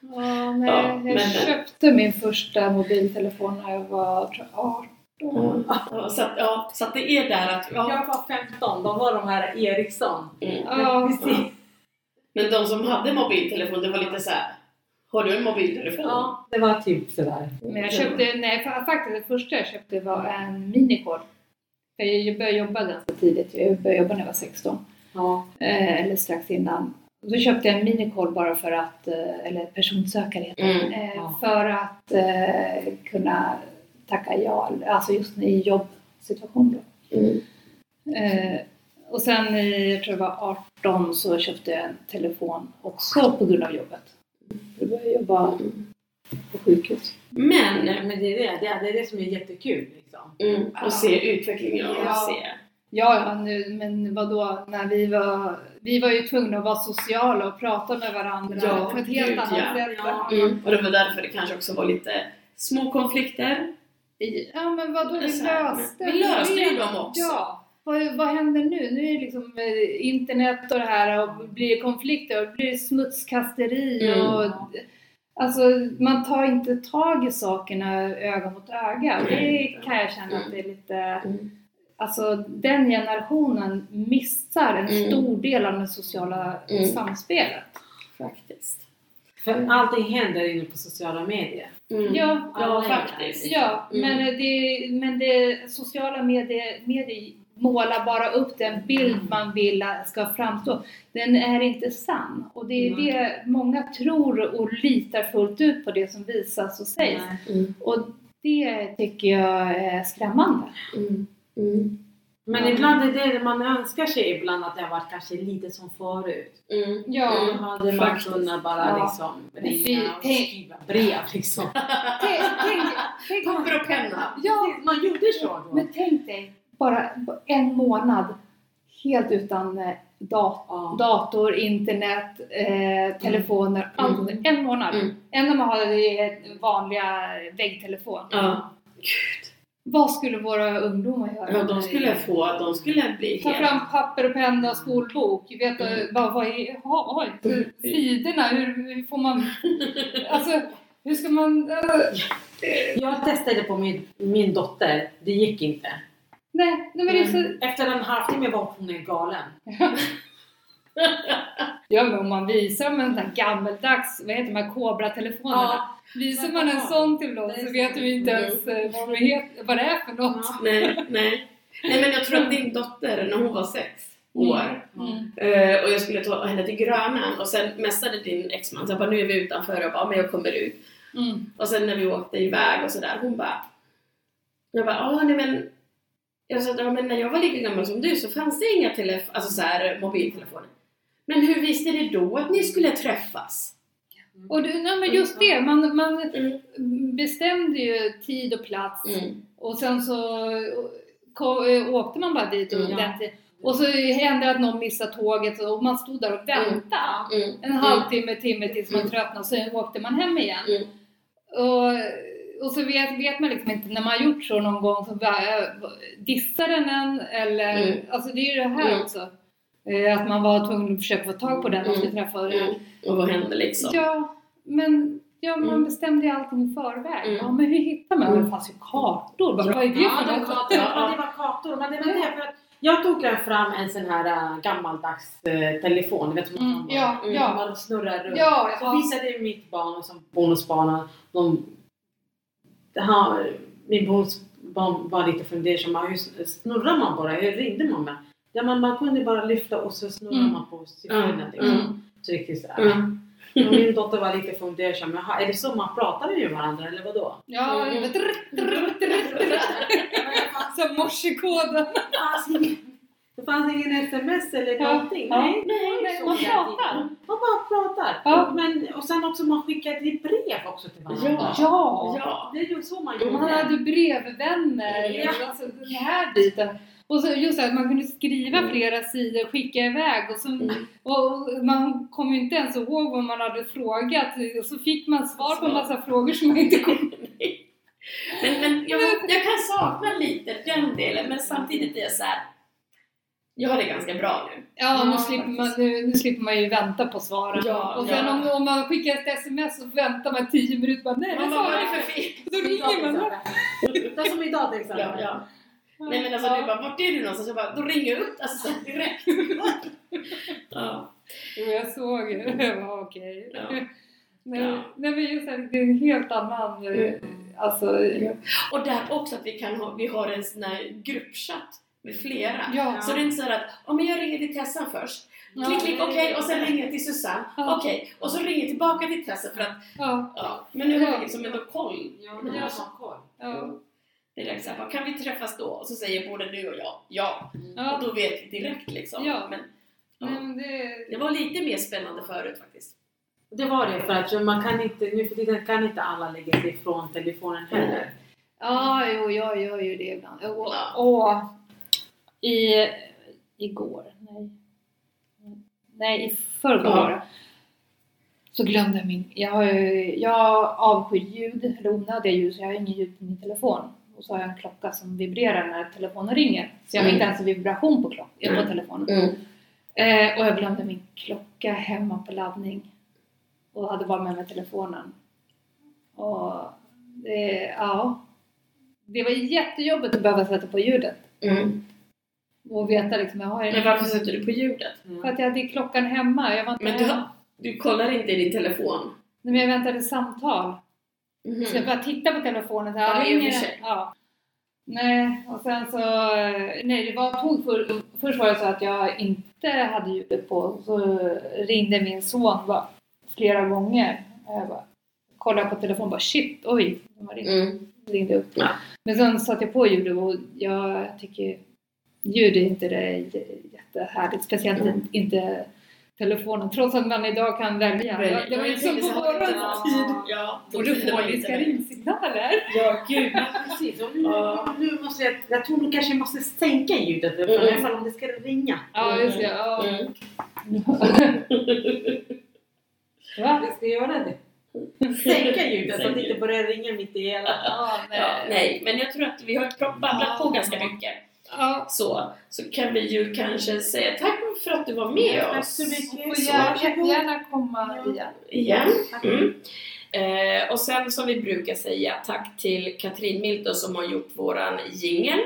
Ja, nej, jag men... köpte min första mobiltelefon när jag var 18 Mm. Så, att, ja, så att det är där att... Ja. Jag var 15, de var de här Ericsson. Mm. Ja, precis. Men de som hade mobiltelefon, det var lite så här, Har du en mobiltelefon? Ja, det var typ sådär. Men jag köpte, nej faktiskt det första jag köpte var en minicord. För jag började jobba ganska tidigt, jag började jobba när jag var 16. Ja. Eh, eller strax innan. Då köpte jag en minicord bara för att, eh, eller personsökare heter mm. Eh, ja. För att eh, kunna tacka ja, alltså just i jobbsituation då. Mm. Eh, och sen i, jag tror jag var 18 så köpte jag en telefon också på grund av jobbet. Då började jag jobba på sjukhus. Men, Men det är det, det är det, är det som är jättekul liksom. mm, och se utvecklingen och Ja. se. Ja, ja nu, men vadå, när vi var, vi var ju tvungna att vara sociala och prata med varandra Ja, på ett helt gud, annat ja. sätt. Ja. Mm. Och det var därför det kanske också var lite små konflikter. Ja, men vadå, vi löste vi löste ju dem också. Ja. Vad, vad händer nu? Nu är det liksom eh, internet och det här och blir konflikter och blir smutskasteri Mm. och Alltså man tar inte tag i sakerna öga mot öga. Det kan jag känna att det är lite Mm. Alltså den generationen missar en Mm. stor del av det sociala Mm. samspelet. För allting händer inne på sociala medier. Mm. Ja, ja, faktiskt. Ja, Mm. men, det, men det sociala medier, medier målar bara upp den bild man vill ska framstå. Den är inte sann. Och det är Mm. det många tror och litar fullt ut på det som visas och sägs. Mm. Och det tycker jag är skrämmande. Mm. Mm. Men Ja. ibland är det man önskar sig ibland att det har varit kanske lite som förut. Mm. Ja, Då hade man faktiskt. kunnat bara Ja. liksom ringa och skriva brev liksom. tänk, tänk, tänk, Papper och penna. ja, Man gjorde så då. men tänk dig bara en månad helt utan eh, dat Ja. dator, internet, eh, telefoner, allt under en månad. Mm. Enda man har vanliga väggtelefon. Ja. Vad skulle våra ungdomar göra? ja, de skulle få, de skulle bli Ta fram papper och penna och skolbok. Vet du, Mm. vad, vad är, ha, oj, sidorna, hur, hur får man... Alltså, hur ska man... eh, Jag testade på min, min dotter. Det gick inte. nej, nej, men det är så... Men efter en halvtimme var hon galen. Ja, men om man visar med en sån här gammeldags, vad heter de här Cobra-telefonerna. Visar man en sån till dem så vet de inte ens eh, vad, de heter, vad det är för något. Ja. Nej, nej. Nej men jag tror att din dotter, när hon var sex år, Mm. eh, och jag skulle ta henne till Grönan och sen mässade din exman, så jag bara nu är vi utanför och bara, "Ja, men jag kommer ut. Mm. Och sen när vi åkte iväg och sådär, hon bara... Jag bara, ah nej men... Jag sa, ja, men när jag var lika gammal som du så fanns det inga telef- alltså så här, mobiltelefoner. Men hur visste ni då att ni skulle träffas? Och du, nej, men just det, man, man Mm. bestämde ju tid och plats Mm. och sen så åkte man bara dit och Mm. den. Och så hände det att någon missade tåget och man stod där och väntade. Mm. En halvtimme, timme tills man Mm. tröttnade och sen åkte man hem igen. Mm. Och, och så vet, vet man liksom inte när man har gjort så någon gång så bara, äh, dissar den en eller Mm. alltså det är ju det här Mm. också. Eh, Att man var tvungen att försöka få tag på den och skulle träffa och det. Mm. Och vad hände liksom? Ja, men ja, man Mm. bestämde ju allting i förväg. Mm. Ja, men hur hittar man? Mm. Det fanns ju kartor. Bara, vad är det Ja, för de kartor, ja, det var kartor. Men det var det för att jag tog fram en sån här äh, gammaldags äh, telefon. Vet du, Mm, man- ja, Mm. ja. Man snurrar runt. Ja, Så ja. visade mitt barn som bonusbarnen. De, han, min bonusbarn var lite fundersam. Hur snurrar man bara? Hur ringde man med? Ja, man, man kunde bara lyfta och så snurrar Mm. man på siffrorna. Mm. Liksom. Mm. Så riktigt. Mm. Min dotter var lite fundersam. Jaha, är det så man pratar med varandra eller vadå? Ja, Mm. som morsekoden. Det fanns ingen, sms eller någonting. ja. Nej, Nej, man pratar. Man bara pratar. Ja. Men, och sen också man skickade brev också till varandra. Ja. Ja. Ja. Det är ju så man gjorde. Man hade brevvänner, Ja. alltså den här biten. Och så just att man kunde skriva Mm. flera sidor, skicka iväg och, så, Mm. och man kom ju inte ens ihåg vad man hade frågat och så fick man svar på en massa frågor som man inte kom Men, men jag, jag kan sakna lite den delen, men samtidigt är jag så här. Jag har det ganska bra nu. Ja, nu, Ja, slipper man, nu, nu slipper man ju vänta på svaren. Ja, och sen ja. om, om man skickar ett sms så väntar man 10 minuter bara nej, det är jag för fel? Då ringer man. Det är som idag till exempel. Ja, ja. Nej men alltså du bara, vart är du någonstans? Jag bara, då ringer jag upp alltså, direkt. ja. Jo, jag såg ju. Jag bara, Okej. Ja. Nej, Ja. nej, men just det, det är en helt annan... Mm. Alltså, Ja. Och där också att vi kan ha, vi har en sån här gruppchatt med flera. ja. Så det är inte så här att, om men jag ringer till Tessan först. Ja. Klick, klick, okej, och sen ringer jag till Susanne. Ja. Okej, och så ringer jag tillbaka till Tessan för att, Ja, ja. Men nu har vi liksom ändå koll. Ja, nu har man koll. ja, Det är direkt kan vi träffas då? Och så säger både du och jag ja. Och ja. då vet vi direkt liksom. Ja. Men, men det, Det var lite mer spännande förut faktiskt. Det var det för att man kan inte, nu för tiden kan inte alla lägga sig ifrån telefonen heller. ja, jo, jag gör ju det ibland. Och, Ja. och i, igår, nej. Nej, i förrgår det. Så glömde jag min... Jag, har, jag avskyr ljud, eller onödiga ljud, så jag har ingen ljud på min telefon. Och så har jag en klocka som vibrerar när telefonen ringer. Så jag har Mm. inte ens en vibration på, klock, eh, på Mm. telefonen. Mm. Eh, och jag glömde min klocka hemma på laddning. Och hade bara med mig telefonen. Och det, ja. Det var jättejobbigt att behöva sätta på ljudet. Mm. Och veta liksom, jag har Men varför sätter du på ljudet? För att jag hade klockan hemma. Jag var inte Men du, hemma. du kollar inte i din telefon? Nej, men jag väntade samtal. Mhm. Så jag bara tittade på telefonen så Ja, här, sig. Ja. Nej, och sen så... Nej, det var tog för, Först var det så att jag inte hade ljudet på. Så ringde min son bara, flera gånger. Jag bara kollade på telefonen bara shit, oj. De har ringt, Mm. ringde upp. Ja. Men sen satte jag på ljudet och jag tycker ljud är inte det jättehärligt. Speciellt Mm. inte telefonen trots att man idag kan välja. Välja. Det var inte som på våran ja. tid. Ja, Och du man får välja. ringsignaler. Ja, gud. Ja, precis. Och nu, Ja. nu måste jag, jag tror nog kanske jag måste sänka ljudet för Mm. i alla fall om det ska ringa. Ja, just det. Ja. Mm. Va? Jag ska göra det. Sänka ljudet så att det inte börjar ringa mitt i hela. Ja, nej. Ja, nej, men jag tror att vi har babblat på ganska mycket. Ja. Så, så kan vi ju kanske säga tack för att du var med Tack oss så mycket. Så, gärna, komma igen. igen. Tack. Mm. Eh, och sen som vi brukar säga, tack till Katrin Milton som har gjort våran jingel.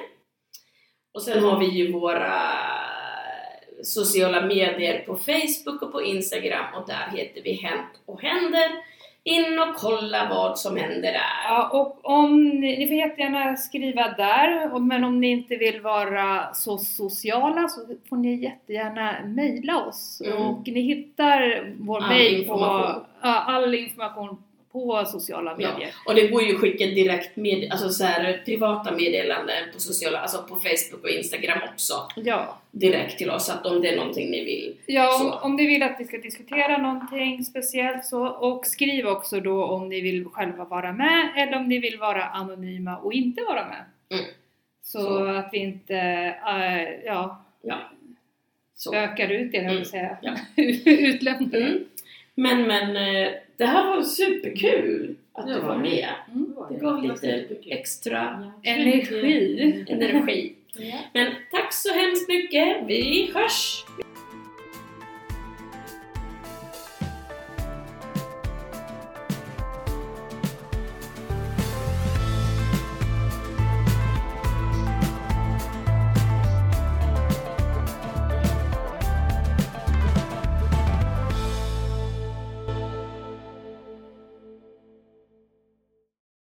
Och sen har vi ju våra sociala medier på Facebook och på Instagram och där heter vi Hänt och Händer. In och kolla vad som händer där. Ja, och om ni, ni får jättegärna skriva där, men om ni inte vill vara så sociala så får ni jättegärna mejla oss. Mm. Och ni hittar vår mejl på all information på sociala Ja. medier. Och det går ju att skicka direkt med, alltså så här, privata meddelanden på sociala, alltså på Facebook och Instagram också. Ja, Direkt till oss, att om det är någonting ni vill. ja Så. om, om ni vill att vi ska diskutera någonting speciellt så, och skriv också då om ni vill själva vara med eller om ni vill vara anonyma och inte vara med. Mm. Så, Så. att vi inte äh, ja, Ja. Så. spökar ut er, höll jag Mm. säga. Ja. Utlämnar. Mm. Men men, eh, det här var superkul att du var med. Mm. Det gav lite extra Energi. energi. Men tack så hemskt mycket. Vi hörs!